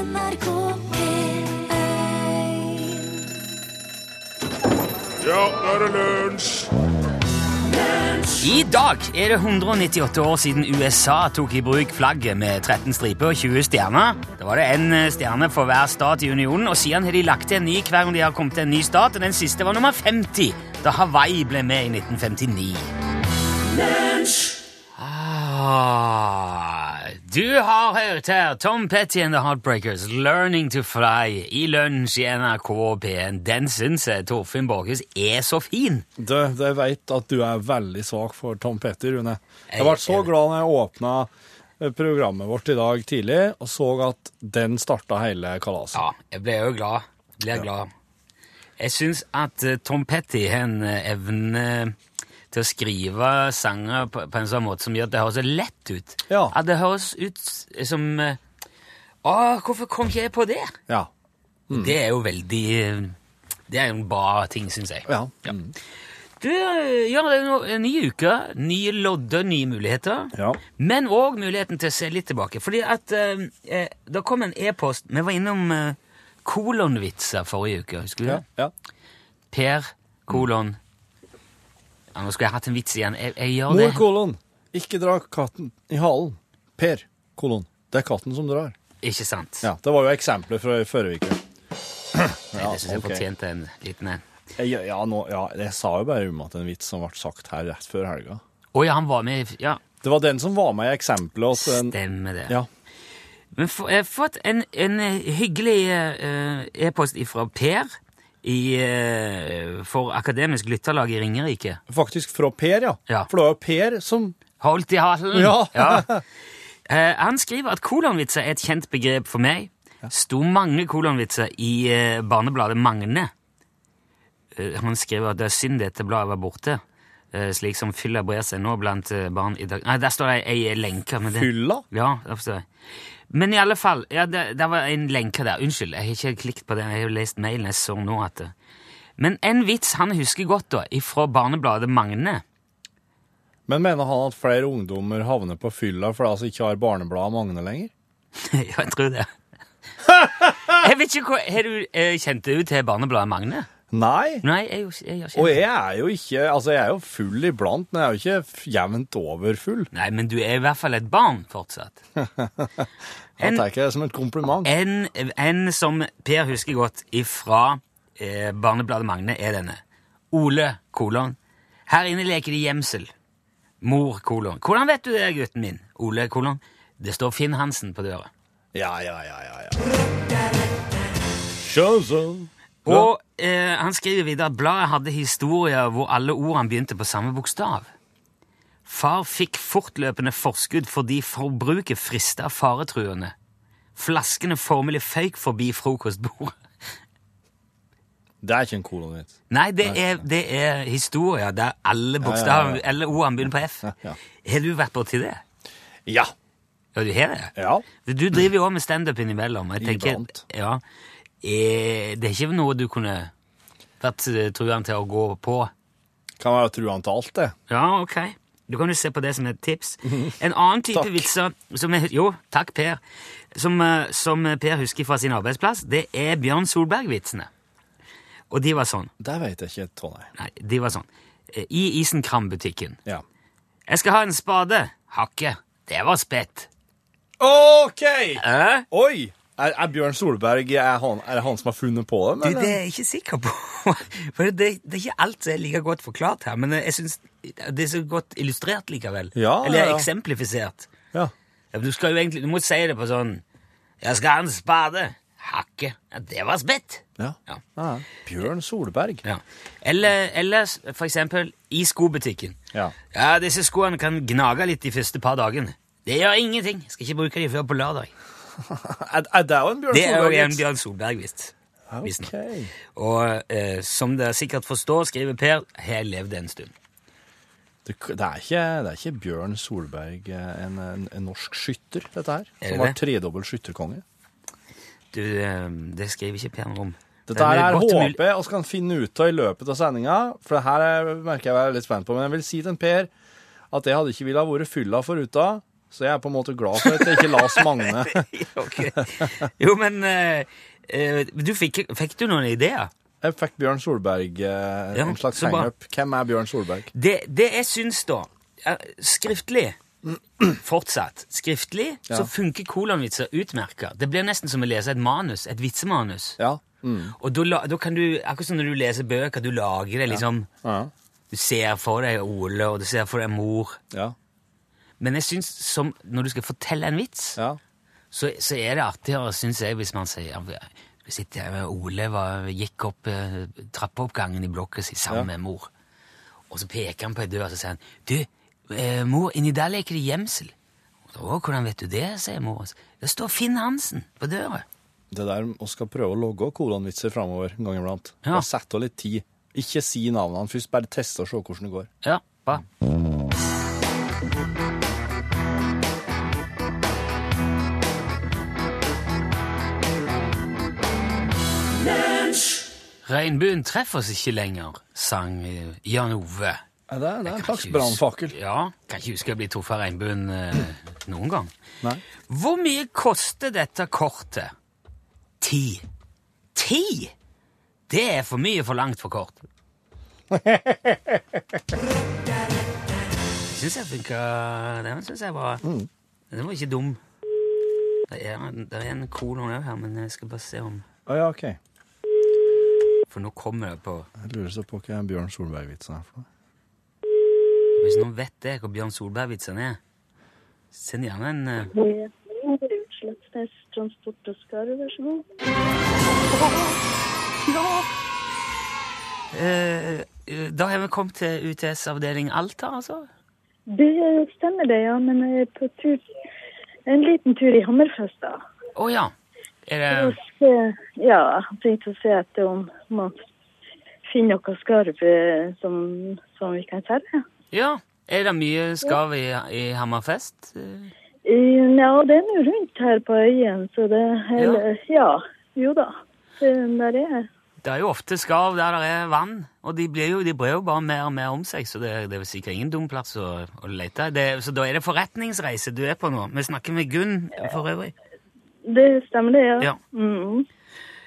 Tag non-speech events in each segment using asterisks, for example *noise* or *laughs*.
NRK P1 Ja, nå er det lunsj! I dag er det 198 år siden USA tok i bruk flagget med 13 striper og 20 stjerner. Da var det en eh, stjerne for hver stat i unionen, og siden har de lagt til en ny hver gang de har kommet til en ny stat, og den siste var nummer 50, da Hawaii ble med i 1959. Ah, du har hørt her Tom Petty and The Heartbreakers, 'Learning to Fly', i lunsj i NRK P1. Den syns jeg Torfinn Borchhus er så fin. Du, jeg veit at du er veldig svak for Tom Petty, Rune. Jeg ble så glad når jeg åpna programmet vårt i dag tidlig og så at den starta hele kalaset. Ja, jeg ble jo glad. Blir glad. Jeg syns at eh, Tom Petty har en eh, evne til å skrive sanger på, på en sånn måte som gjør at det høres så lett ut. Ja. At det høres ut som eh, Å, hvorfor kom ikke jeg på det? Ja. Det er jo veldig Det er jo en bra ting, syns jeg. ja. Du, eh, ja, det er en ny uke, nye lodder, nye muligheter. Ja. Men òg muligheten til å se litt tilbake. Fordi at eh, eh, Det kom en e-post Vi var innom eh, kolonvitser forrige uke. Husker du ja. det? ja. Per, kolon ja, Nå skulle jeg hatt en vits igjen. Jeg, jeg gjør Mor, det. kolon. Ikke dra katten i halen. Per, kolon. Det er katten som drar. Ikke sant? Ja, Det var jo eksempler fra forrige uke. *clears throat* Nei, det syns jeg ok. fortjente en liten en. Ja, ja, nå, ja, jeg sa jo bare om at en vits som ble sagt her rett før helga. Å ja, han var med i Ja, Det var den som var med i eksempelet. At en, stemmer det. ja. Men for, jeg har fått en, en hyggelig eh, e-post fra Per i, eh, for Akademisk Lytterlag i Ringerike. Faktisk fra Per, ja. Ja. For det var jo Per som Holdt i halen! Ja. *laughs* Eh, han skriver at kolonvitser er et kjent begrep for meg. Sto mange kolonvitser i eh, barnebladet Magne. Eh, han skriver at det er synd dette bladet var borte, slik som fylla brer seg nå blant eh, barn i dag. Nei, der står det ei lenke. Men det, Fylla? Ja, der står det. Men i alle fall, ja, det, det, var en lenke der. Unnskyld, jeg har ikke klikket på den. Jeg har lest mailen jeg så nå. at det... Men en vits han husker godt, da, ifra barnebladet Magne. Men mener han at flere ungdommer havner på fylla fordi de altså ikke har barnebladet Magne lenger? *laughs* ja, jeg tror det. *laughs* jeg vet ikke hva, Har du eh, kjent deg ut til barnebladet Magne? Nei. Nei, jeg, jeg gjør Og jeg er jo ikke Altså, jeg er jo full iblant, men jeg er jo ikke jevnt over full. Nei, men du er i hvert fall et barn fortsatt. *laughs* Jeg tar ikke det som et kompliment. En, en som Per husker godt ifra eh, barnebladet Magne, er denne. Ole, kolon. Her inne leker de gjemsel. Mor, kolon. Hvordan vet du det, gutten min? Ole, kolon. Det står Finn Hansen på døra. Ja, ja, ja, ja, ja. Og eh, han skriver videre at bladet hadde historier hvor alle ordene begynte på samme bokstav. Far fikk fortløpende forskudd fordi forbruket frista faretruende. Flaskene formelig føyk forbi frokostbordet. Det er ikke en kolonvits. Nei, det er, det er historier der alle bokstaver, alle ordene begynner på F. Ja. Har du vært borti det? Ja. Ja, du har det? Ja. Du driver jo også med standup innimellom. Jeg tenker, Iblant. ja, eh, det er ikke noe du kunne vært eh, truende til å gå på? Kan være truende til alt, det. Ja, ok. Du kan jo se på det som et tips. *laughs* En annen type Takk. vitser som er, Jo, takk, Per. Som, eh, som Per husker fra sin arbeidsplass, det er Bjørn Solberg-vitsene. Og de var sånn. Det vet jeg ikke, Tonje. Nei, de var sånn. I Isenkram-butikken. Ja. Jeg skal ha en spade. Hakke. Det var spett. OK! Eh? Oi! Er, er Bjørn Solberg er, han, er det han som har funnet på det? Du, det er jeg ikke sikker på. *laughs* For det, det er ikke alt som er like godt forklart her, men jeg syns det er så godt illustrert likevel. Ja, Eller ja, ja. eksemplifisert. Ja. Ja, men Du skal jo egentlig, du må si det på sånn Jeg skal ha en spade. Hakke. Ja, det var spett. Ja. Ja. ja. Bjørn Solberg. Ja. Eller, eller for eksempel i skobutikken. Ja. Ja, disse skoene kan gnage litt de første par dagene. Det gjør ingenting. Skal ikke bruke de før på lørdag. *laughs* Er, er det jo en Bjørn Solberg? Det er jo en Bjørn Solberg-vits. visstnok. Ok. Og eh, som dere sikkert forstår, skriver Per, har jeg levd en stund. Det, det, er ikke, det er ikke Bjørn Solberg, eh, en, en, en norsk skytter, dette her. Er det Som var tredobbel skytterkonge. Du, eh, det skriver ikke Per noe om. Dette her er håpet, håper jeg vi kan finne ut av i løpet av sendinga, for det her er- merker jeg er litt spent på. Men jeg vil si til Per at jeg hadde ikke villet vært fylla foruta Så jeg er på en måte glad for at jeg ikke las Magne. *laughs* okay. Jo, men eh, eh, du fikk, fikk du noen ideer? Jeg fikk Bjørn Solberg eh, Ja, en slags hangup. Hvem er Bjørn Solberg? Det, det jeg syns, da Skriftlig fortsatt. Skriftlig så funker kolonvitser utmerka. Det blir nesten som å lese et manus, et vitsemanus. Ja. Mm. Og da, da kan du, akkurat som når du leser bøker, du lager det liksom Ja. Du ser for deg Ole, og du ser for deg mor. Ja. Men jeg syns som når du skal fortelle en vits, ja. så, så er det artigere, syns jeg, hvis man sier vi sitter med Ole var, gikk opp eh, trappeoppgangen i blokka si sammen Ja. med mor. Og så peker han på ei dør og så sier han, du, eh, mor, inni der leker det gjemsel. Å, hvordan vet du det, sier mor. Det står Finn Hansen på døra. Det der vi skal prøve å logge kolonvitser framover en gang iblant. Ja. Sette av litt tid. Ikke si navnene først, bare teste og se hvordan det går. Ja, bra. Regnbuen treffer oss ikke lenger, sang eh, Jan Ove. Ja, det, er- det er en slags brannfakkel. Ja, kan ikke huske jeg blir truffet av regnbuen eh, noen gang. Nei. Hvor mye koster dette kortet? Ti. Ti? Det er for mye for langt for kort. Syns jeg funka Den syns jeg var Den var ikke dum. Det er, det er en kolon òg her, men jeg skal bare se om Å ja, OK. For nå kommer det på Jeg lurer så på hva Bjørn Solberg-vitsen er for noe. Hvis noen vet det, hva Bjørn Solberg-vitsen er, send gjerne en uh... Utslagsnes Transport og Skarv, vær så god. eh, Da har vi kommet til UTS avdeling Alta, altså? Det stemmer det, ja, men jeg er på tur En liten tur i Hammerfest, da. Å ja. Er For å det se, ja, tenkte å se etter om man finner noe skarv som, som vi kan selge. Ja. Er det mye skarv i, i Hammerfest? Ja, det er nå rundt her på øyen, så det hele, ja. jo da. Det, der er Det er jo ofte skarv der det er vann, og de, blir jo, de brer jo bare mer og mer om seg, så det, det er vel sikkert ingen dum plass å, å lete. Det, så da er det forretningsreise du er på nå. Vi snakker med Gunn for øvrig. Det stemmer det, ja. Ja. mm.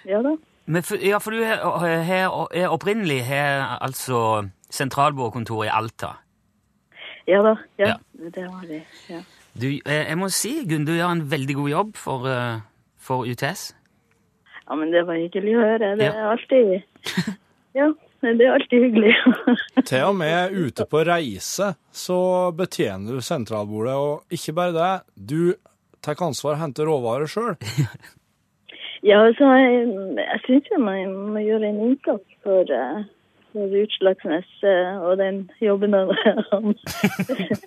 Ja da. Men for, ja, for du er, er, er opprinnelig har altså sentralbordkontor i Alta. Ja da. Ja, Ja. det har vi. Ja. Du, eh, jeg må si, Gunn, du gjør en veldig god jobb for, eh, for UTS. Ja, men det var hyggelig å høre. Det er alltid *laughs* Ja, det er alltid hyggelig. *laughs* Til og med ute på reise så betjener du sentralbordet, og ikke bare det, du tar ansvar og henter råvarer sjøl. *laughs* ja, altså, jeg, jeg syns jo man må gjøre en innsats for, eh, for Utslagsnes eh, og den jobben han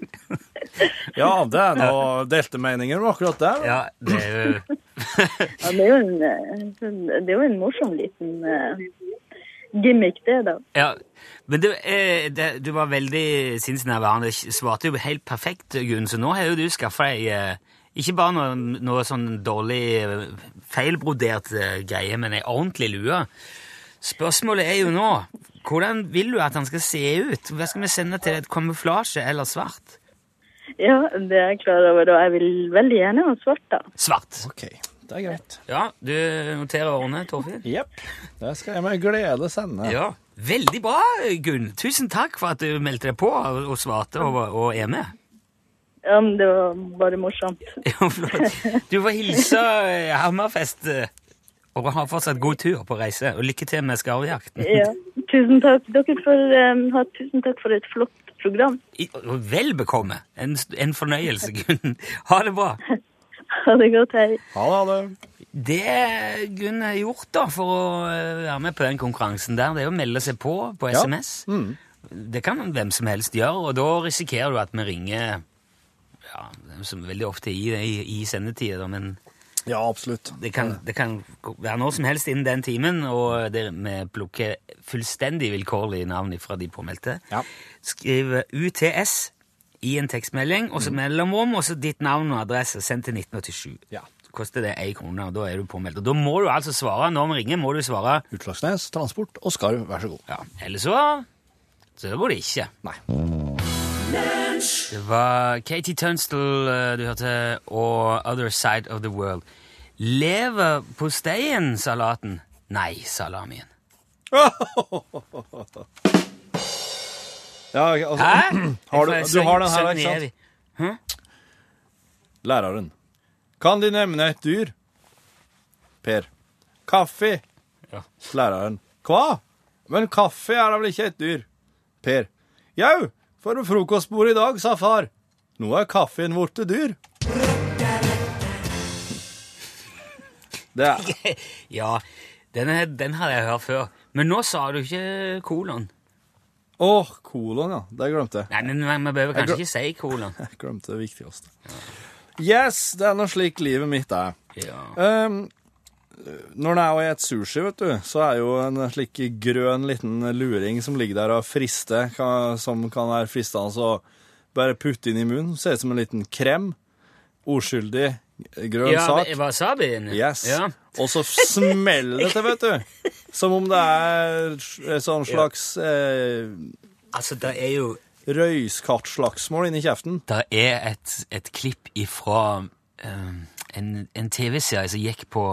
*laughs* Ja, det er noe delte meninger om akkurat det. Ja, det er jo *laughs* Ja, det er jo en, eh, det er jo en morsom liten gimmick, det, da. Ja, men du, eh, det, du var veldig sinnsnærværende. Svarte jo helt perfekt, Gunn, så nå har jo du skaffa deg eh, ikke bare noe, noe sånn dårlig feilbrodert eh, greie, men ei ordentlig lue. Spørsmålet er jo nå hvordan vil du at han skal se ut? Hva skal vi sende til et kamuflasje eller svart? Ja, det er jeg klar over, og jeg vil veldig gjerne ha svart, da. Svart. OK, det er greit. Ja, du noterer årene, Torfinn? Jepp. Det skal jeg med glede sende. Ja. Veldig bra, Gunn. Tusen takk for at du meldte deg på og, og svarte og, og er med. Ja, men det var bare morsomt. *laughs* Ja, flott. Du får hilse eh, Hammerfest eh, og ha fortsatt god tur på reise. Og lykke til med skarvjakten. Ja, tusen takk. Dere får um, ha tusen takk for et flott program. I- Vel bekomme. En, en fornøyelse, Gunn. *laughs* Ha det bra. Ha det godt, hei. Ha det, ha det. Det Gunn har gjort da for å være med på den konkurransen der, det er å melde seg på på Ja. SMS. Det kan hvem som helst gjøre, og da risikerer du at vi ringer ja, som veldig ofte i, i, i sendetida, men Ja, absolutt. det kan, det kan være noe som helst innen den timen, og det, vi plukker fullstendig vilkårlige navn fra de påmeldte. Ja. Skriv UTS i en tekstmelding, og så mellomrom, og så ditt navn og adresse, Send til 1987. Ja. Så koster det én krone, og da er du påmeldt. Og da må du altså svare, når vi ringer, må du svare Utslagsnes, transport og skarv, vær så god. ja. Eller så så går det ikke. Nei. Det var Katie Tunstall eh, du hørte, og Other Side of the World. Lever posteien-salaten? Nei, salamien. Ja, altså, Hæ? Har du, du har den her, ikke sant? sant? Læreren. Kan De nevne et dyr? Per. Kaffe. Ja. Læreren. Hva? Men kaffe er da vel ikke et dyr? Per. Jau, for frokostbordet i dag, sa far. Nå er kaffen blitt dyr. Det er *laughs* Ja, den, er, den har jeg hørt før. Men nå sa du ikke kolon. Å, kolon, ja. Det glemte jeg. Nei, men vi behøver kanskje ikke si kolon. *laughs* Jeg glemte det viktigste. Yes, det er nå slik livet mitt er. Ja. Um, når det er å ete sushi, vet du, så er jo en slik grønn liten luring som ligger der og frister, som kan være fristende å bare putte inn i munnen. Ser ut som en liten krem. Uskyldig grønn Ja, sak. wasabien? Yes. Ja. Og så smeller det til, vet du. Som om det er et sånn slags eh, Altså, det er jo røyskattslagsmål inni kjeften. Det er et, et klipp ifra um, en, en TV-serie som gikk på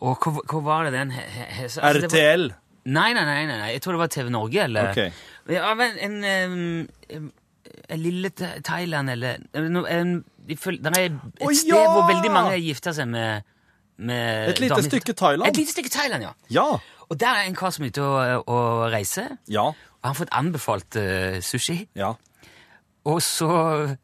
Og hva, hva var det den altså, det var- RTL. Nei, nei, nei, nei, jeg tror det var TV Norge, eller Ok. Ja, en, em, en lille Thailand, eller en, Det er et sted ja! hvor veldig mange gifter seg med, med Et lite stykke Thailand. Et lite stykke Thailand, ja. Ja. Og der er en kar som er ute og, og reiser, Ja. og han har fått anbefalt uh, sushi. Ja. Og så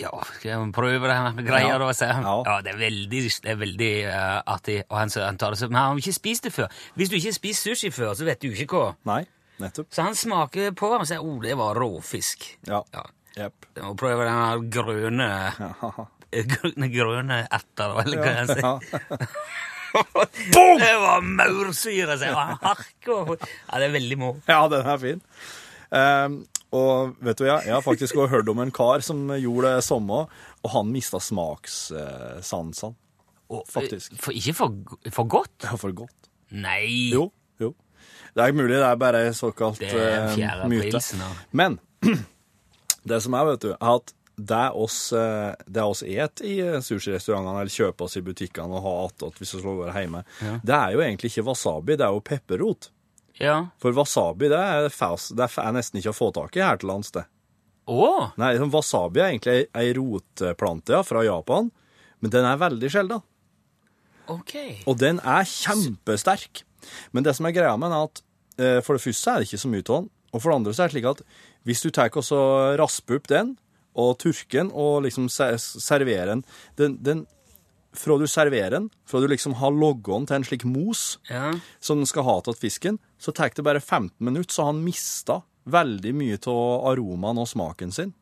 Ja, skal jeg prøve det her greia, Ja. da? sier. Ja. Ja, det er veldig, det er veldig uh, artig. Og han, han tar det sånn. Men han har ikke spist det før. Hvis du ikke har spist sushi før, så vet du ikke hva. Nei, nettopp. Så han smaker på og sier oh, det var råfisk. Ja. Ja. Yep. Jeg må prøve den her grønne *laughs* grønne, grønne erter, eller hva jeg sier. *laughs* Boom! Det var maursyre, sier han. Hark Ja, det er veldig moro. Ja, den er fin. Ehm, og vet du, ja, jeg har faktisk også hørt om en kar som gjorde det samme, og han mista smakssansene. Faktisk. For, ikke for, for godt? Ja, for godt. Nei. Jo, jo. Det er ikke mulig det er bare såkalt Det er myte. Men *clears throat* det som er, vet du, er at det oss, det oss et i sushirestaurantene, eller kjøper oss i butikkene og har attåt hvis vi slår være hjemme, det er jo egentlig ikke wasabi, det er jo pepperrot. Ja. For wasabi det er, fast, det er nesten ikke å få tak i her til lands, det. Oh. Nei, sånn wasabi er egentlig ei- ei rotplante ja, fra Japan, men den er veldig sjelden. Ok. Og den er kjempesterk. Men det som er greia med den, er at eh, for det første er det ikke så mye av den, og for det andre så er det slik at hvis du tar og så rasper opp den, og tørker den, og liksom serverer den, den, den fra du serverer den, fra du liksom har logget den til en slik mos Ja. som den skal ha til fisken, så tar det bare 15 minutter, så han mista veldig mye av aromaen og smaken sin.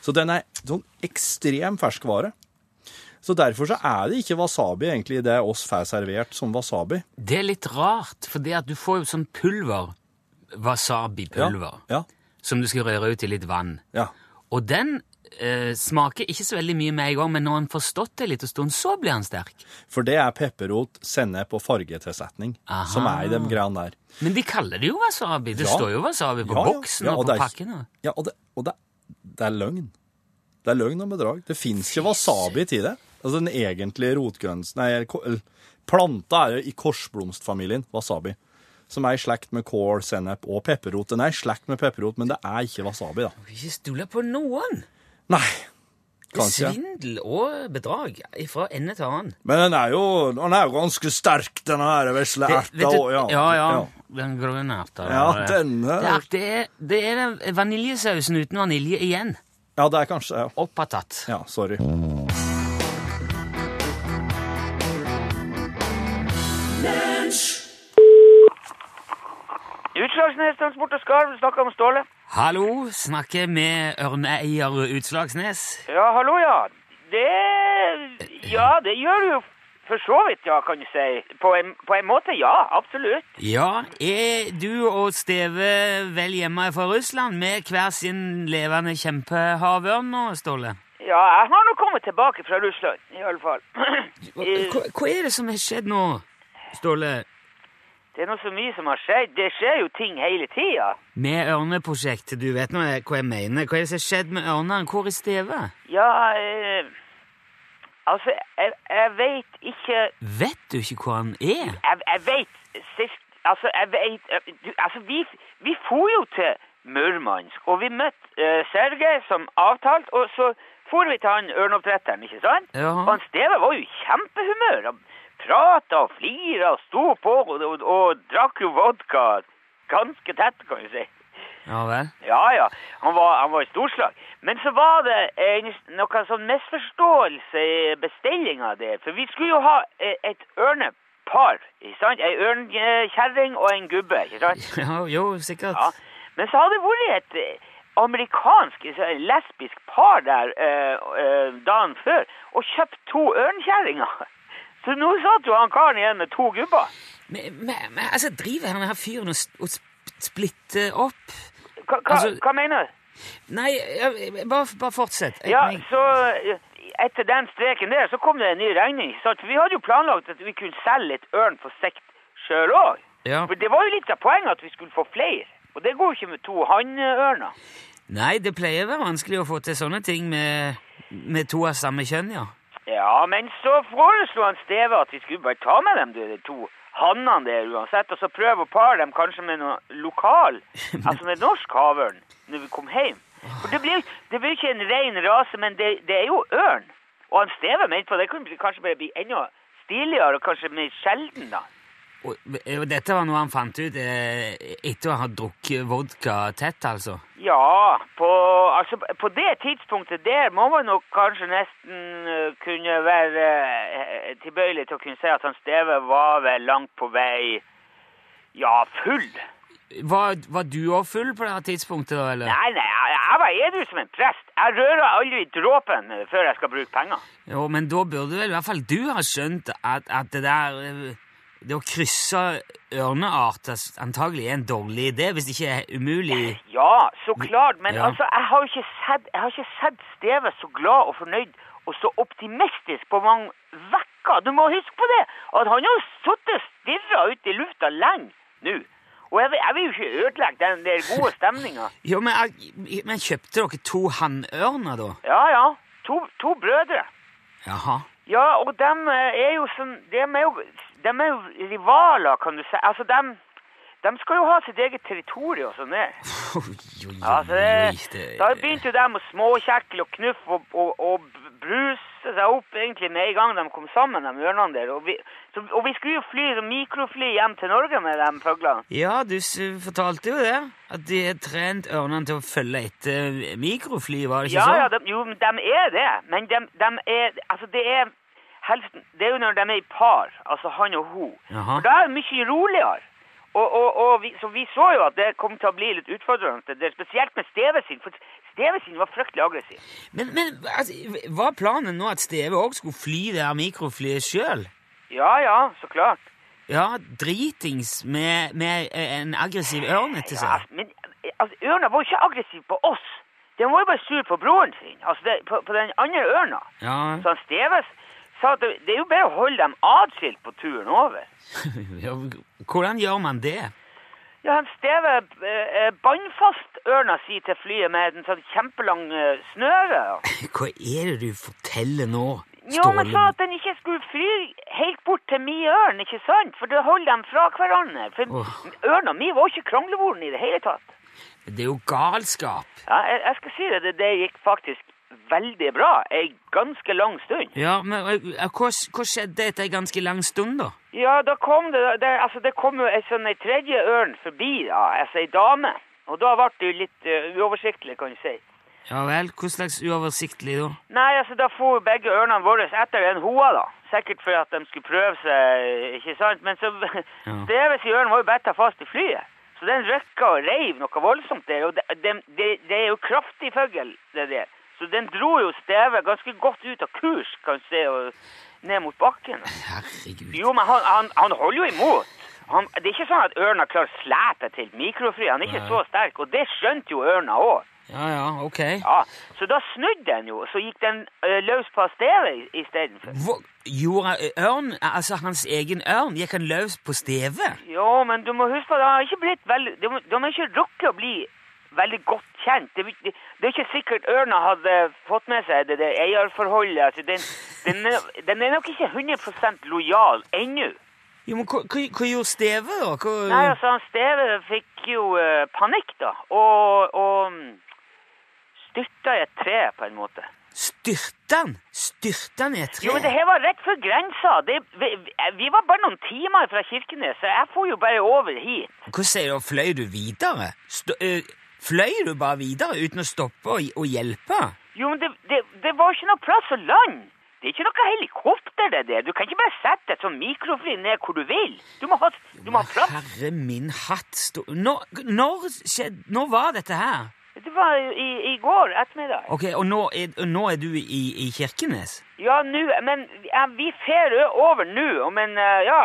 Så den er sånn ekstrem ferskvare. Så derfor så er det ikke wasabi egentlig det oss får servert som wasabi. Det er litt rart, for det at du får jo sånn pulver, wasabi-pulver, Ja, som du skal røre ut i litt vann. ja. Og den eh, smaker ikke så veldig mye med en gang, men når han får stått det en liten stund, så blir han sterk. For det er pepperrot, sennep og fargetilsetning Aha. som er i de greiene der. Men de kaller det jo wasabi. Det Ja. står jo wasabi på Ja, boksen og og på det pakken. og- Ja, og det, og det, det er løgn. Det er løgn og bedrag. Det fins ikke wasabi til det. Altså den egentlige rotgrønsen Nei, planta er jo i korsblomstfamilien, wasabi. Som er i slekt med kål, sennep og pepperrot. Den er i slekt med pepperrot, men det er ikke wasabi, da. Ikke stole på noen. Nei, kanskje. svindel og bedrag fra ende til annen. Men den er jo, den er jo ganske sterk, denne her vesle erta. vet Ja. ja, ja. Den grønne erta. Ja, det- den det, er- er, det, er, det er den vaniljesausen uten vanilje igjen. Ja, det er kanskje Ja, Oppatatt. ja sorry. Utslagsnes Transport og Skarv snakker om Ståle. Hallo, snakker med ørneeier Utslagsnes. Ja, hallo, ja. Det Ja, det gjør du jo for så vidt, ja, kan du si. På en, på en måte, ja. Absolutt. Ja, er du og Steve vel hjemme fra Russland med hver sin levende kjempehavørn nå, Ståle? Ja, jeg har nå kommet tilbake fra Russland, i alle fall. Hva, hva- hva er det som har skjedd nå, Ståle? Det er noe så mye som har skjedd. Det skjer jo ting hele tida. Med ørneprosjektet, du vet nå hva jeg mener. Hva er det som har skjedd med ørnene? Hvor er Steve? Ja, eh, altså, jeg, jeg veit ikke Vet du ikke hvor han er? Jeg, jeg veit Altså, jeg vet eh, Altså, vi, vi for jo til Murmansk, og vi møtte uh, Sergej som avtalt, og så for vi til han ørneoppdretteren, ikke sant? Ja. Og han Steve var jo i kjempehumør. Han prata og flira og sto på og, og, og drakk jo vodka ganske tett, kan du si. Ja vel? Ja, ja. Han var, han var i storslag. Men så var det en, noe sånn misforståelse i bestillinga der. For vi skulle jo ha eh, et ørnepar. ikke sant? Ei ørnkjerring og en gubbe. ikke sant? *laughs* Ja, jo, sikkert. Ja. Men så hadde det vært et eh, amerikansk lesbisk par der eh, eh, dagen før og kjøpt to ørnkjerringer. Så nå satt jo han karen igjen med to gubber. Men, men, men altså, driver han her fyren og, og splitter opp? Hva, hva, Altså- hva mener du? Nei, bare, bare fortsett. Jeg- Ja, jeg- så etter den streken der, så kom det en ny regning. sant? For vi hadde jo planlagt at vi kunne selge litt ørn på sikt sjøl òg. ja. For det var jo litt av poenget at vi skulle få flere. Og det går jo ikke med to hannørner. Nei, det pleier å være vanskelig å få til sånne ting med, med to av samme kjønn, ja. Ja, men så foreslo han Steve at vi skulle bare ta med dem, du, de to hannene der uansett, og så prøve å pare dem kanskje med noe lokal, *laughs* altså med norsk havørn, når vi kom hjem. For det blir, det blir ikke en ren rase, men det, det er jo ørn. Og han Steve mente på det kunne kanskje bare bli enda stiligere og kanskje mer sjelden da. Og, dette var noe han fant ut eh, etter å ha drukket vodka tett, altså? Ja, på, altså, på det tidspunktet der må man nok kanskje nesten eh, kunne være eh, tilbøyelig til å kunne si at han Steve var vel langt på vei, ja, full. Var, var du òg full på det tidspunktet, eller? Nei, nei, jeg, var edru som en prest. Jeg rører aldri dråpen før jeg skal bruke penger. Jo, men da burde vel i hvert fall du ha skjønt at, at det der Det å krysse ørnearter antagelig er en dårlig idé, hvis det ikke er umulig Ja, så klart, men Ja. altså, jeg har ikke sett, jeg har ikke sett Steve så glad og fornøyd og så optimistisk på mange vekker. Du må huske på det, at han har sittet og stirra ut i lufta lenge nå. Og jeg jeg vil jo ikke ødelegge den der gode stemninga. *laughs* Jo, men, jeg- men kjøpte dere to hannørner, da? Ja, ja. To, to brødre. Jaha. Ja, og dem eh, er jo sånn De er jo, dem er jo rivaler, kan du si. Altså, de, de skal jo ha sitt eget territorium og sånn *laughs* det. Oi, oi, Ja, det, det- Da begynte jo de å småkjekle og knuffe og, og, og bruse seg opp egentlig med en gang de kom sammen, de ørnene der. Og vi, så, og vi skulle jo fly mikrofly hjem til Norge med de fuglene. Ja, du fortalte jo det. At de har trent ørnene til å følge etter mikrofly, var det ikke Ja, sånn? ja, de, jo, de er det. Men de, de er Altså, det er helst Det er jo når de er i par, altså han og hun. Jaha. For da er det mye roligere. Og, og, og vi, så vi så jo at det kom til å bli litt utfordrende, det, spesielt med Steve sin. For Steve sin var fryktelig aggressiv. Men, men altså, var planen nå at Steve òg skulle fly det her mikroflyet sjøl? Ja, ja, så klart. Ja, dritings med, med en aggressiv ørn etter seg. Ja, men altså, ørna var jo ikke aggressiv på oss. Den var jo bare sur på broren sin, altså det, på, på den andre ørna. Ja, Så han Steves sa at det, er jo bare å holde dem atskilt på turen over. *laughs* ja, hvordan gjør man det? Ja, han stever eh, bandt ørna si til flyet med en sånn kjempelang eh, snøre. *laughs* Hva er det du forteller nå, Jo, men sa at den ikke skulle fly helt bort til mi ørn, ikke sant? For det holder dem fra hverandre. For oh. ørna mi var ikke kranglevoren i det hele tatt. Det er jo galskap. Ja, jeg, jeg skal si det, det, det gikk faktisk veldig bra. En ganske lang stund. Ja, men eh, hva, hva skjedde etter en ganske lang stund, da? Ja, da kom det, det, altså det kom jo en sånn tredje ørn forbi, da, altså ei dame. Og da ble det jo litt uh, uoversiktlig, kan du si. Ja vel, hva slags uoversiktlig da? Nei, altså da for begge ørnene våre etter en hoa, da. Sikkert for at de skulle prøve seg, ikke sant? Men så Steves *laughs* i ørnen var jo betta fast i flyet. Så den røkka og reiv noe voldsomt der. Og det, det, det, det er jo kraftig fugl, det der. Så den dro jo Steve ganske godt ut av kurs, kan du se, og ned mot bakken. Herregud. Jo, men han, han, han holder jo imot. Han, det er ikke sånn at ørna klarer å slepe til mikrofri. Han er ikke så sterk, og det skjønte jo ørna òg. Ja, ja, ok. Ja, Så da snudde den jo, så gikk den uh, løs på steve istedenfor. Gjorde ørn, altså hans egen ørn, gikk han løs på steve? Jo, men du må huske på, de har ikke blitt veldig De, de har ikke rukket å bli veldig godt kjent. Det, det, det er ikke sikkert ørna hadde fått med seg det, det eierforholdet. Altså, den, den, er, den er nok ikke 100 lojal ennå. Jo, men hva, gjorde steve, da? Hva, Nei, altså, Steve fikk jo uh, panikk, da, og, og styrta i et tre, på en måte. Styrta han? Styrta han i et tre? Jo, men det her var rett før grensa. Det, vi, vi var bare noen timer fra Kirkenes, så jeg får jo bare over hit. Hva sier du, fløy du videre? St øh, fløy du bare videre uten å stoppe og, og hjelpe? Jo, men det, det, det var ikke noe plass å lande. Det er ikke noe helikopter, det der. Du kan ikke bare sette et sånn mikrofly ned hvor du vil. Du må ha, du må ha plass. Herre min hatt. Når, når, skjed... når var dette her? Det var i, i går ettermiddag. Ok, Og nå er, nå er du i, i Kirkenes? Ja, nå, men ja, vi fer over nå om en, ja,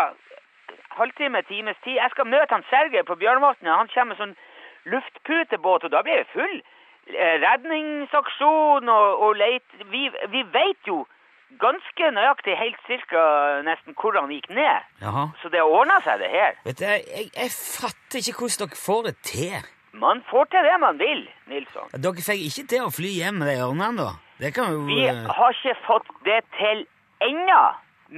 halvtime, times tid. Jeg skal møte han Sergej på Bjørnvatnet. Han kommer med sånn luftputebåt, og da blir det full eh, redningsaksjon og, og leit. Vi, vi vet jo ganske nøyaktig helt cirka nesten hvor han gikk ned. Jaha. Så det ordna seg, det her. Vet du, jeg, jeg fatter ikke hvordan dere får det til. Man får til det man vil, Nilsson. Dere fikk ikke til å fly hjem med de ørnene, da? Det kan jo Vi har ikke fått det til ennå.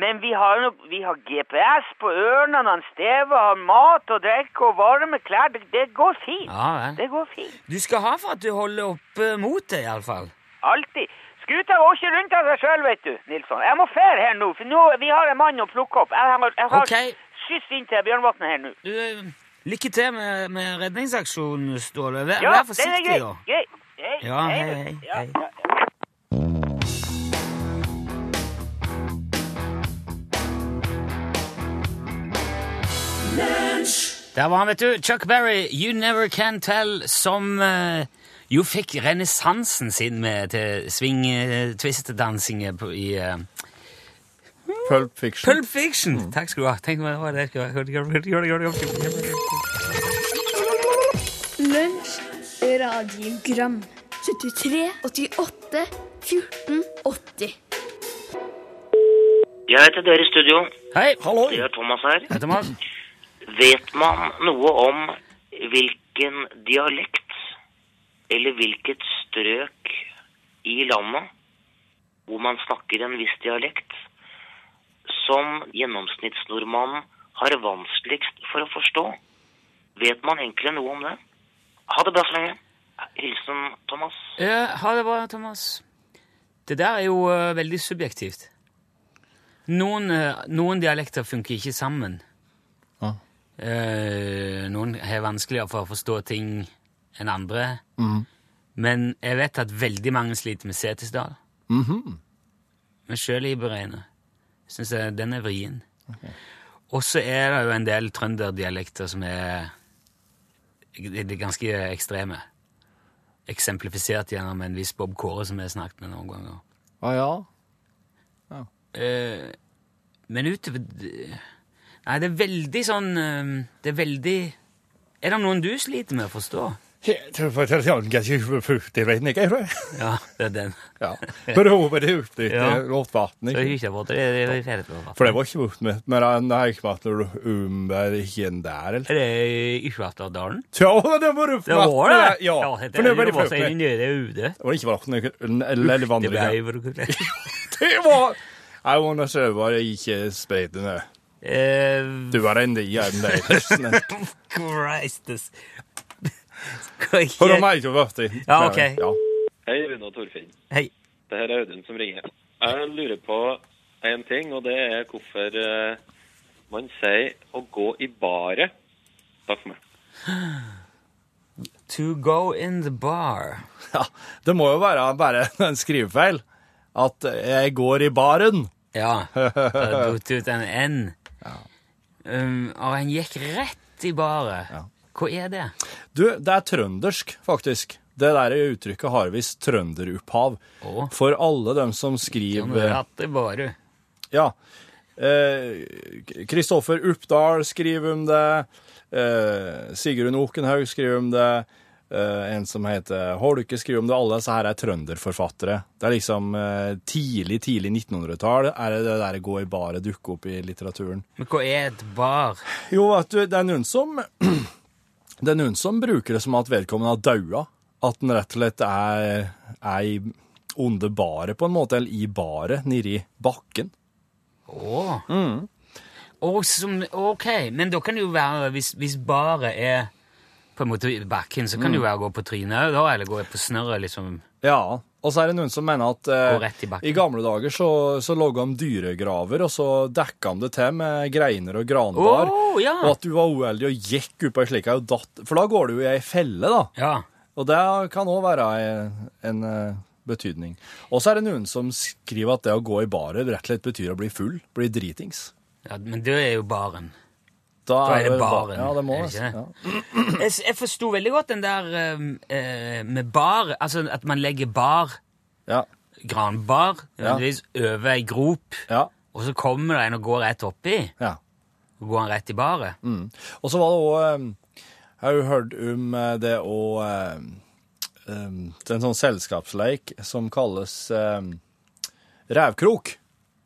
Men vi har, no, vi har GPS på ørnene, han Steve har mat og drikke og varme klær. Det, det går fint. Ja. Det går fint. Du skal ha for at du holder oppe motet, iallfall. Alltid. Skuta går ikke rundt av seg sjøl, vet du, Nilsson. Jeg må fære her nå, for nå, vi har en mann å plukke opp. Jeg har, jeg har okay. skyss inn til Bjørnvatnet her nå. Du, eh, lykke til med, med redningsaksjonen, Ståle. Vær, Ja, vær forsiktig, da. Ja, Hei, hei, hei, hei. Der var han, vet du. Chuck Berry, You Never Can Tell, som uh, jo fikk renessansen sin med til swing-twist-dansing i uh, Pulp Fiction. Pulp Fiction. Takk skal du ha. Tenk om det var det. Lunsj, radiogram 73, 88, 14, 80 Jeg heter dere i studio. Hei. Hallo! Det er Thomas her. Hei, Thomas. Vet man noe om hvilken dialekt eller hvilket strøk i landet hvor man snakker en viss dialekt, som gjennomsnittsnordmannen har vanskeligst for å forstå? Vet man egentlig noe om det? Ha det bra så lenge. Hilsen Thomas. Ja, ha det bra, Thomas. Det der er jo uh, veldig subjektivt. Noen, uh, noen dialekter funker ikke sammen. Ja. Eh, noen har vanskeligere for å forstå ting enn andre. Men jeg vet at veldig mange sliter med Setesdal. Mm -hmm. Men sjøl iberegner. Syns jeg den er vrien. Og så er det jo en del trønderdialekter som er, er ganske ekstreme. Eksemplifisert gjennom en viss Bob Kåre som jeg har snakket med noen ganger. Ah, ja. Eh, men utover Nei, det er veldig sånn eh, Det er veldig Er det noen du sliter med å forstå? Det. Ja, det er den. Ja. Provet ut det Ja. det er det er ferdig for. Det var ikke borte med, men han har ikke vært noe umber igjen der, eller? Er det Isvartdalen? Ja, det var Det var det? Ja, det for det var det inn i det. Det var ikke vært noe eller Det vandring. *laughs* Det var Jeg må se, bare ikke spre det Eh, Du var en enn deg. *laughs* Christus. Skal ikke er meg, vært det. Ja, ok. Ja. Hei, Rune og Torfinn. Hei. Det her er Audun som ringer. Jeg lurer på en ting, og det er hvorfor eh, man sier å gå i baret. Takk for meg. *gasps* To go in the bar. ja. Det må jo være bare en skrivefeil. At jeg går i baren. Ja. *laughs* det er gått ut en N. Um, og han gikk rett i baret. Ja. Hva er det? Du, det er trøndersk, faktisk. Det der uttrykket har visst trønderopphav. Å. For alle dem som skriver rett i baret. Ja. Kristoffer Uppdal skriver om det. Eh, Sigrun Okenhaug skriver om det. Eh, en som heter Har du ikke skrevet om det? Alle disse her er trønderforfattere. Det er liksom eh, tidlig, tidlig 1900-tall er det det der gå i baret dukker opp i litteraturen. Men hva er et bar? Jo, vet du, det er noen som *clears throat* Det er noen som bruker det som at vedkommende har daua. At den rett og slett er, er i, onde baret, på en måte, eller i baret, nedi bakken. Å. Og som, ok, men da kan det jo være, hvis, hvis baret er på en måte i bakken, så kan det jo være å gå på trynet da, eller gå på snørret, liksom. Ja, og så er det noen som mener at eh, i i gamle dager så, så logga de dyregraver, og så dekka de det til med greiner og granbar. Oh, ja. Og at du var uheldig og gikk opp ei slik og datt For da går du jo i ei felle, da. Ja. Og det kan òg være en, en eh, betydning. Og så er det noen som skriver at det å gå i baret rett og slett betyr å bli full, bli dritings. ja, men det er jo baren. Da, Da er det baren. Ja, det må det. ikke Ja. Jeg, jeg forsto veldig godt den der eh, eh, med bar, altså at man legger bar, Ja. granbar, nødvendigvis over ei grop, ja. og så kommer det en og går rett oppi, ja. og går han rett i baret. Mm. Og så var det òg Jeg har jo hørt om eh, det å eh, um, Det er en sånn selskapsleik som kalles um, revkrok.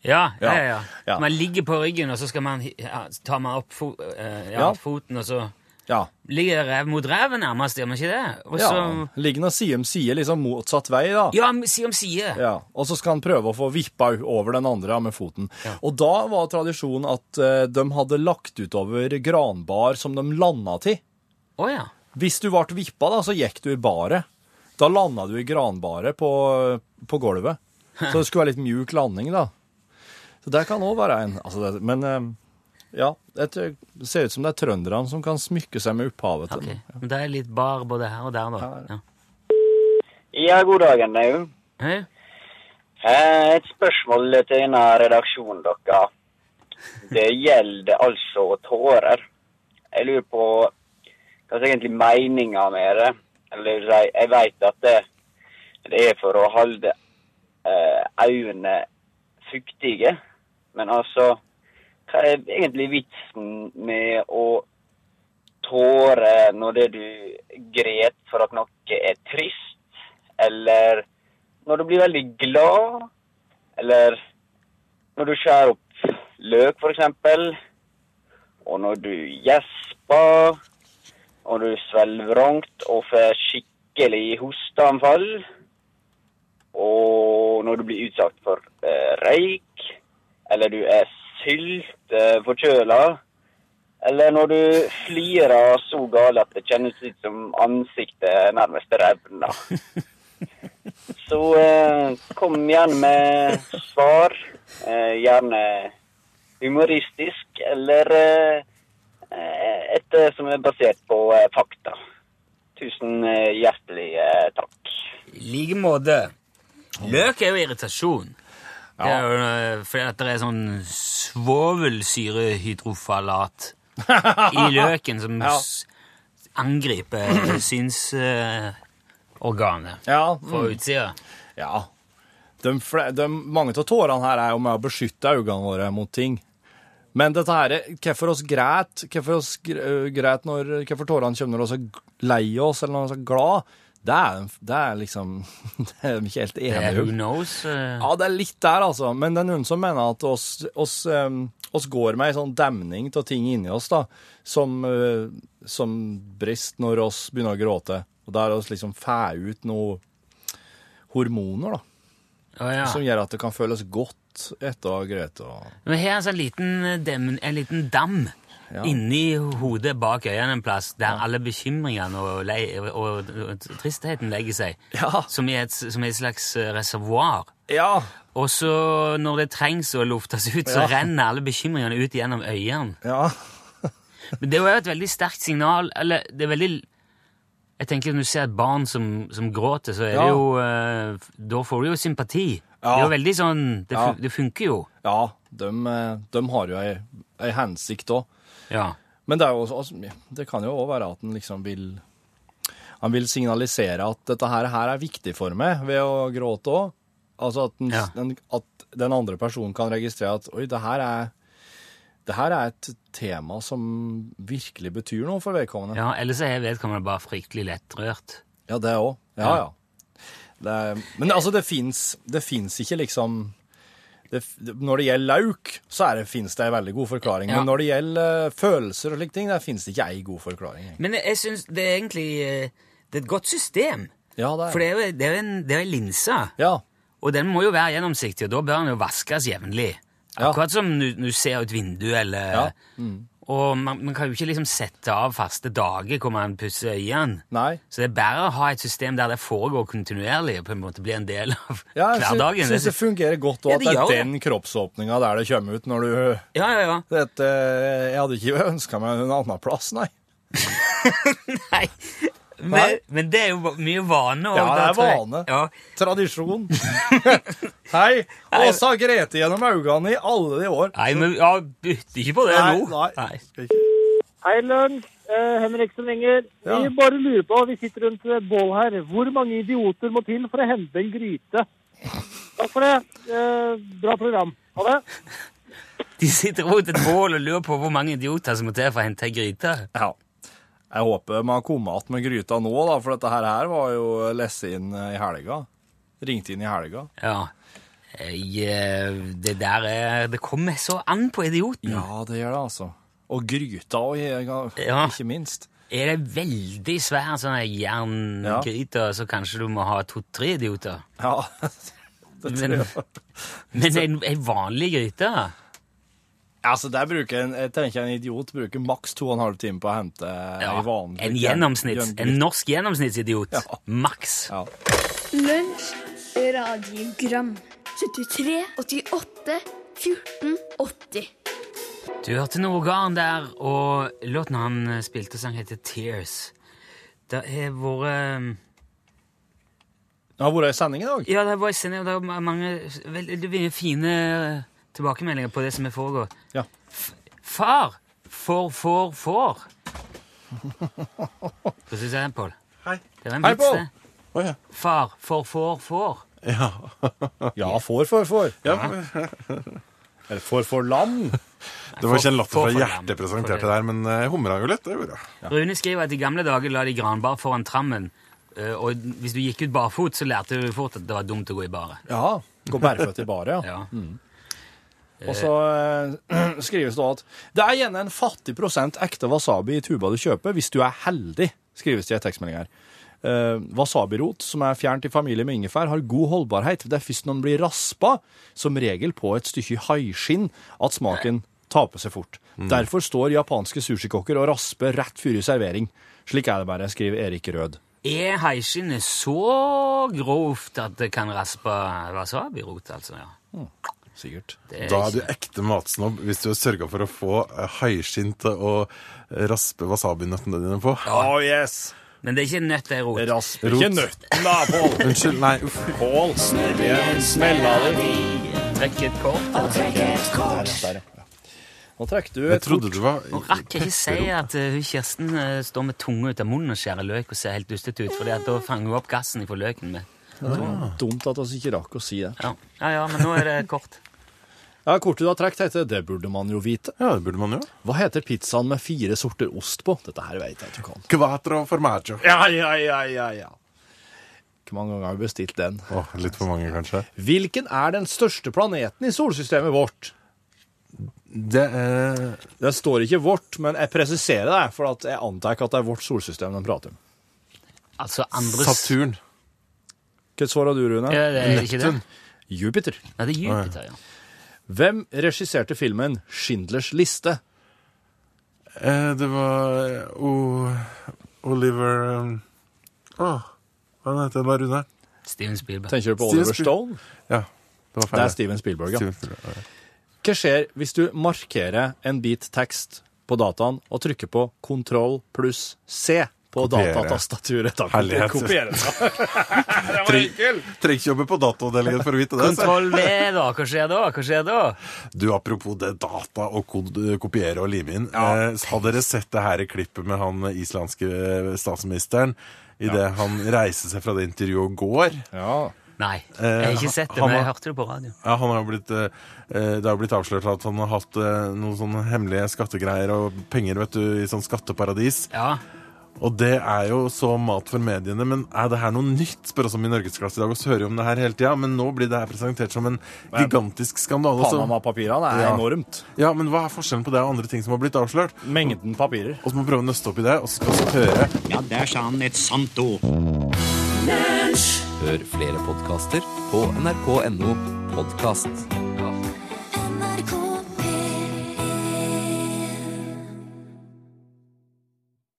Ja, ja, Ja, ja. Man ligger på ryggen, og så skal man, ja, tar man opp fo eh, ja, foten, og så Ja. ligger rev mot rev nærmest, gjør man ikke det? Og ja. så, Liggende side om side, liksom motsatt vei, da. ja, side om side. Ja, Og så skal han prøve å få vippa over den andre med foten. Og da var tradisjonen at eh, de hadde lagt utover granbar som de landa til. Oh, ja. Hvis du ble vippa, da, så gikk du i baret. Da landa du i granbaret på, på gulvet. *laughs* Så det skulle være litt mjuk landing, da. Så det kan òg være en altså det, Men eh, ja, det ser ut som det er trønderne som kan smykke seg med opphavet til Ok. den. Men det er litt bar både her og der, da. Ja. Ja, god dagen, Nau. Hei. Eh, Et spørsmål til denne redaksjonen deres. Det gjelder altså tårer. Jeg lurer på hva som egentlig meninga med det. Eller vil si, jeg veit at det, det er for å holde eh, øynene fuktige. Men altså, hva er egentlig vitsen med å tåre når det du gret for at noe er trist? Eller når du blir veldig glad? Eller når du skjærer opp løk, eksempel? Og når du gjesper? Og du svelger vrangt og får skikkelig hosteanfall? Og når du blir utsatt for eh, røyk? Eller du er sylt eh? Eller når du flirer så gale at det kjennes ut som ansiktet nærmest revner. *laughs* Så eh, kom gjerne med svar. Eh, gjerne humoristisk, eller eh, et eh, som er basert på eh, fakta. Tusen eh, hjertelig eh, takk. I like måte. Løk er jo irritasjon. Det er jo eh, fordi at det er sånn svovelsyrehydrofalat i *laughs* løken som Ja. angriper *clears throat* synsorganet Ja, på mm. utsida. ja. De, de, mange av tårene her er jo med å beskytte øynene våre mot ting. Men dette her, hvorfor oss græt, hvorfor oss gr- græt når, hvorfor tårene kommer når vi er lei oss eller når vi er glad, *laughs* det er, det er liksom, det er de ikke helt Det er who knows. eh. Ja, det er litt der, altså. Men det er noen som mener at oss, oss, oss går med en sånn demning av ting inni oss, da, som, uh, som brist når oss begynner å gråte. Og der oss liksom får ut noe hormoner, da, Oh, ja. som gjør at det kan føles godt etter å ha grått. og- Vi har en sånn liten, eh, dem, en liten dam Ja. inni hodet bak øynene en plass, der alle bekymringene og, og, og, og tristheten legger seg, Ja. som i et, som et slags eh, reservoar. Ja. Og så, når det trengs å luftes ut, så Ja. renner alle bekymringene ut gjennom øynene. Ja. *laughs* Men det er jo et veldig sterkt signal, eller det er veldig... Jeg tenker Når du ser et barn som, som gråter, så er det jo eh, Da får du jo sympati. Ja. Det er jo veldig sånn Det, Ja. det funker jo. Ja, de, eh, de har jo ei, ei hensikt òg. Ja. Men det, jo, også- det kan jo òg være at han liksom vil Han vil signalisere at dette her, her er viktig for meg ved å gråte òg. Altså at den, Ja. den, at den andre personen kan registrere at oi, det her er Det her er et tema som virkelig betyr noe for vedkommende. Ja, Ellers er vedkommende bare fryktelig lettrørt. Ja, det òg. Ja, ja. Det er, men altså, det det fins ikke liksom det, Når det gjelder lauk, så det, finnes det en veldig god forklaring. Ja. Men når det gjelder eh, følelser og slike ting, der finnes det ikke ei god forklaring. Men jeg, syns det er egentlig eh, Det er et godt system. Ja, det er For det er jo, det er en, det er en linse. Ja. Og den må jo være gjennomsiktig, og da bør den jo vaskes jevnlig. Akkurat som du, du ser ut vinduet, eller Ja. Mm. Og man, man kan jo ikke liksom sette av faste dager hvor man pusser øynene. Nei. Så det er bedre å ha et system der det foregår kontinuerlig, og på en måte blir en del av Ja, jeg hverdagen. syns det fungerer godt òg, Ja, at det er den kroppsåpninga der det kommer ut når du Ja, ja, ja. Dette, Jeg hadde ikke ønska meg en annen plass, nei. *laughs* Nei. Men, men det er jo mye vane. og Ja, det er vane. Ja. Tradisjon. *laughs* Hei! Åsa Grete gjennom øynene i alle de år. Nei, men ja, bytter ikke på det Nei, nå. nei. nei. Hei, Lund. Eh, Henrik som ringer. Ja. Vi bare lurer på, vi sitter rundt et bål her. Hvor mange idioter må til for å hente en gryte? Takk for det. Eh, bra program. Ha det. De sitter rundt et bål og lurer på hvor mange idioter som må til for å hente ei gryte. Ja. Jeg håper man har kommet att med gryta nå, da, for dette her, her var jo lest inn eh, i helga. Ringt inn i helga. Ja. Jeg, eh, det der er Det kommer så an på idioten. Ja, det gjør det, altså. Og gryta òg, Ja. ikke minst. Er det veldig svær sånn jerngryte, så kanskje du må ha to-tre idioter. Ja, *laughs* det tror jeg. men en, ei vanlig gryte Altså, der bruker en, jeg tenker en idiot bruker maks to og en halv time på å hente ja, en vanlig En gjennomsnitts, en norsk gjennomsnittsidiot. Ja. Maks. Ja. Lunsj, radiogram 73, 88, 14, 80 Du hørte Norgarn der, og låten han spilte sang heter Tears. Det har vært Det har vært ei sending i dag. Ja, det var sending, og det er mange veldig fine tilbakemeldinger på det som er foregår. Ja. F far For, for, for. Hva syns jeg, Pål? Hei. Det var en Hei, vits, det. Ja. Far for, for, for. Ja. *laughs* Ja, for, for, for. ja. Eller for, for lam. Det var ikke en latter fra hjertet presentert det der, men jeg humra jo litt. Det gjorde jeg. Rune skriver at i gamle dager la de granbar foran trammen, eh, og hvis du gikk ut barfot, så lærte du fort at det var dumt å gå i baret. Ja. Gå bærføtt i baret, ja. Ja. Og så eh, *clears throat* skrives det at det er gjerne en fattig prosent ekte wasabi i tuba du kjøper, hvis du er heldig, skrives det i en tekstmelding her. Eh, Wasabirot, som er fjernt i familie med ingefær, har god holdbarhet. Det er først når den blir raspa, som regel på et stykke haiskinn, at smaken taper seg fort. Derfor står japanske sushikokker og rasper rett før servering. Slik er det bare, skriver Erik Rød. Er haiskinnet så grovt at det kan raspe wasabirot, altså? Ja. Sikkert. Er Da er du ekte matsnobb hvis du har sørga for å få eh, haiskinn til å raspe wasabinøttene dine på. Oh, yes! Men det er ikke nøtt, det er rot. Rasp Rot. ikke nøtten, da, *laughs* Pål. Unnskyld, nei, uff. Pål, smella det. Trekk et kort. Der, ja. Nå trekk du et kort. du var Og rakk jeg ikke si at hun Kirsten uh, står med tunga ut av munnen og skjærer løk og ser helt dustete ut, for da fanger hun opp gassen fra løken med. Dumt at vi ikke rakk å si det. Ja. ja, ja, men nå er det kort. Ja, Kortet du har trukket, heter 'Det burde man jo vite'. Ja, det burde man jo. Hva heter pizzaen med fire sorter ost på? Dette her vet jeg ikke hva. Quattro formaggio. Ja, ja, ja, ja, ja. Hvor mange ganger har vi bestilt den? Åh, litt for mange, kanskje. Hvilken er den største planeten i solsystemet vårt? Det er Det står ikke vårt, men jeg presiserer det, for at jeg antar ikke at det er vårt solsystem de prater om. Altså andres Saturn. Hva svarer du, Rune? Ja, det er ikke det? Jupiter. Ja, det er Jupiter, ja. Hvem regisserte filmen 'Schindlers liste'? Eh, det var eh, o, Oliver um, Åh, hva heter den, Rune? Steven Spielberg. Tenker du på Steven Oliver Spiel- Stone? Ja, det var feil. Det er Steven Spielberg, ja. Steven Spielberg, ja. Hva skjer hvis du markerer en bit tekst på dataen og trykker på kontroll pluss C på datatastaturet? Takk. Herlighet. Kopiere. *laughs* enkelt! Trenger ikke jobbe på dataavdelingen for å vite det. Kontroll V, da. Hva skjer da? Hva skjer da? Du, Apropos det data og kopiere og lime inn. Eh, Hadde dere sett det her i klippet med han islandske statsministeren idet han reiser seg fra det intervjuet og går? Ja. Nei, Eh, jeg har ikke sett det, men jeg hørte det på radio. Ja, han har blitt, eh, det har blitt avslørt at han har hatt noen sånne hemmelige skattegreier og penger vet du, i sånn skatteparadis. Ja. Og det er jo så mat for mediene. Men er det her noe nytt? Spør oss om i Norgesklasse i dag. Og så hører vi om det her hele tida. Men nå blir det her presentert som en gigantisk skandale. så- Panama-papirene er Ja. enormt. Ja, men hva er forskjellen på det og andre ting som har blitt avslørt? Mengden papirer. Og så må vi prøve å nøste opp i det, og så skal vi høre Ja, der sa han et sant ord. Hør flere podkaster på nrk.no podkast.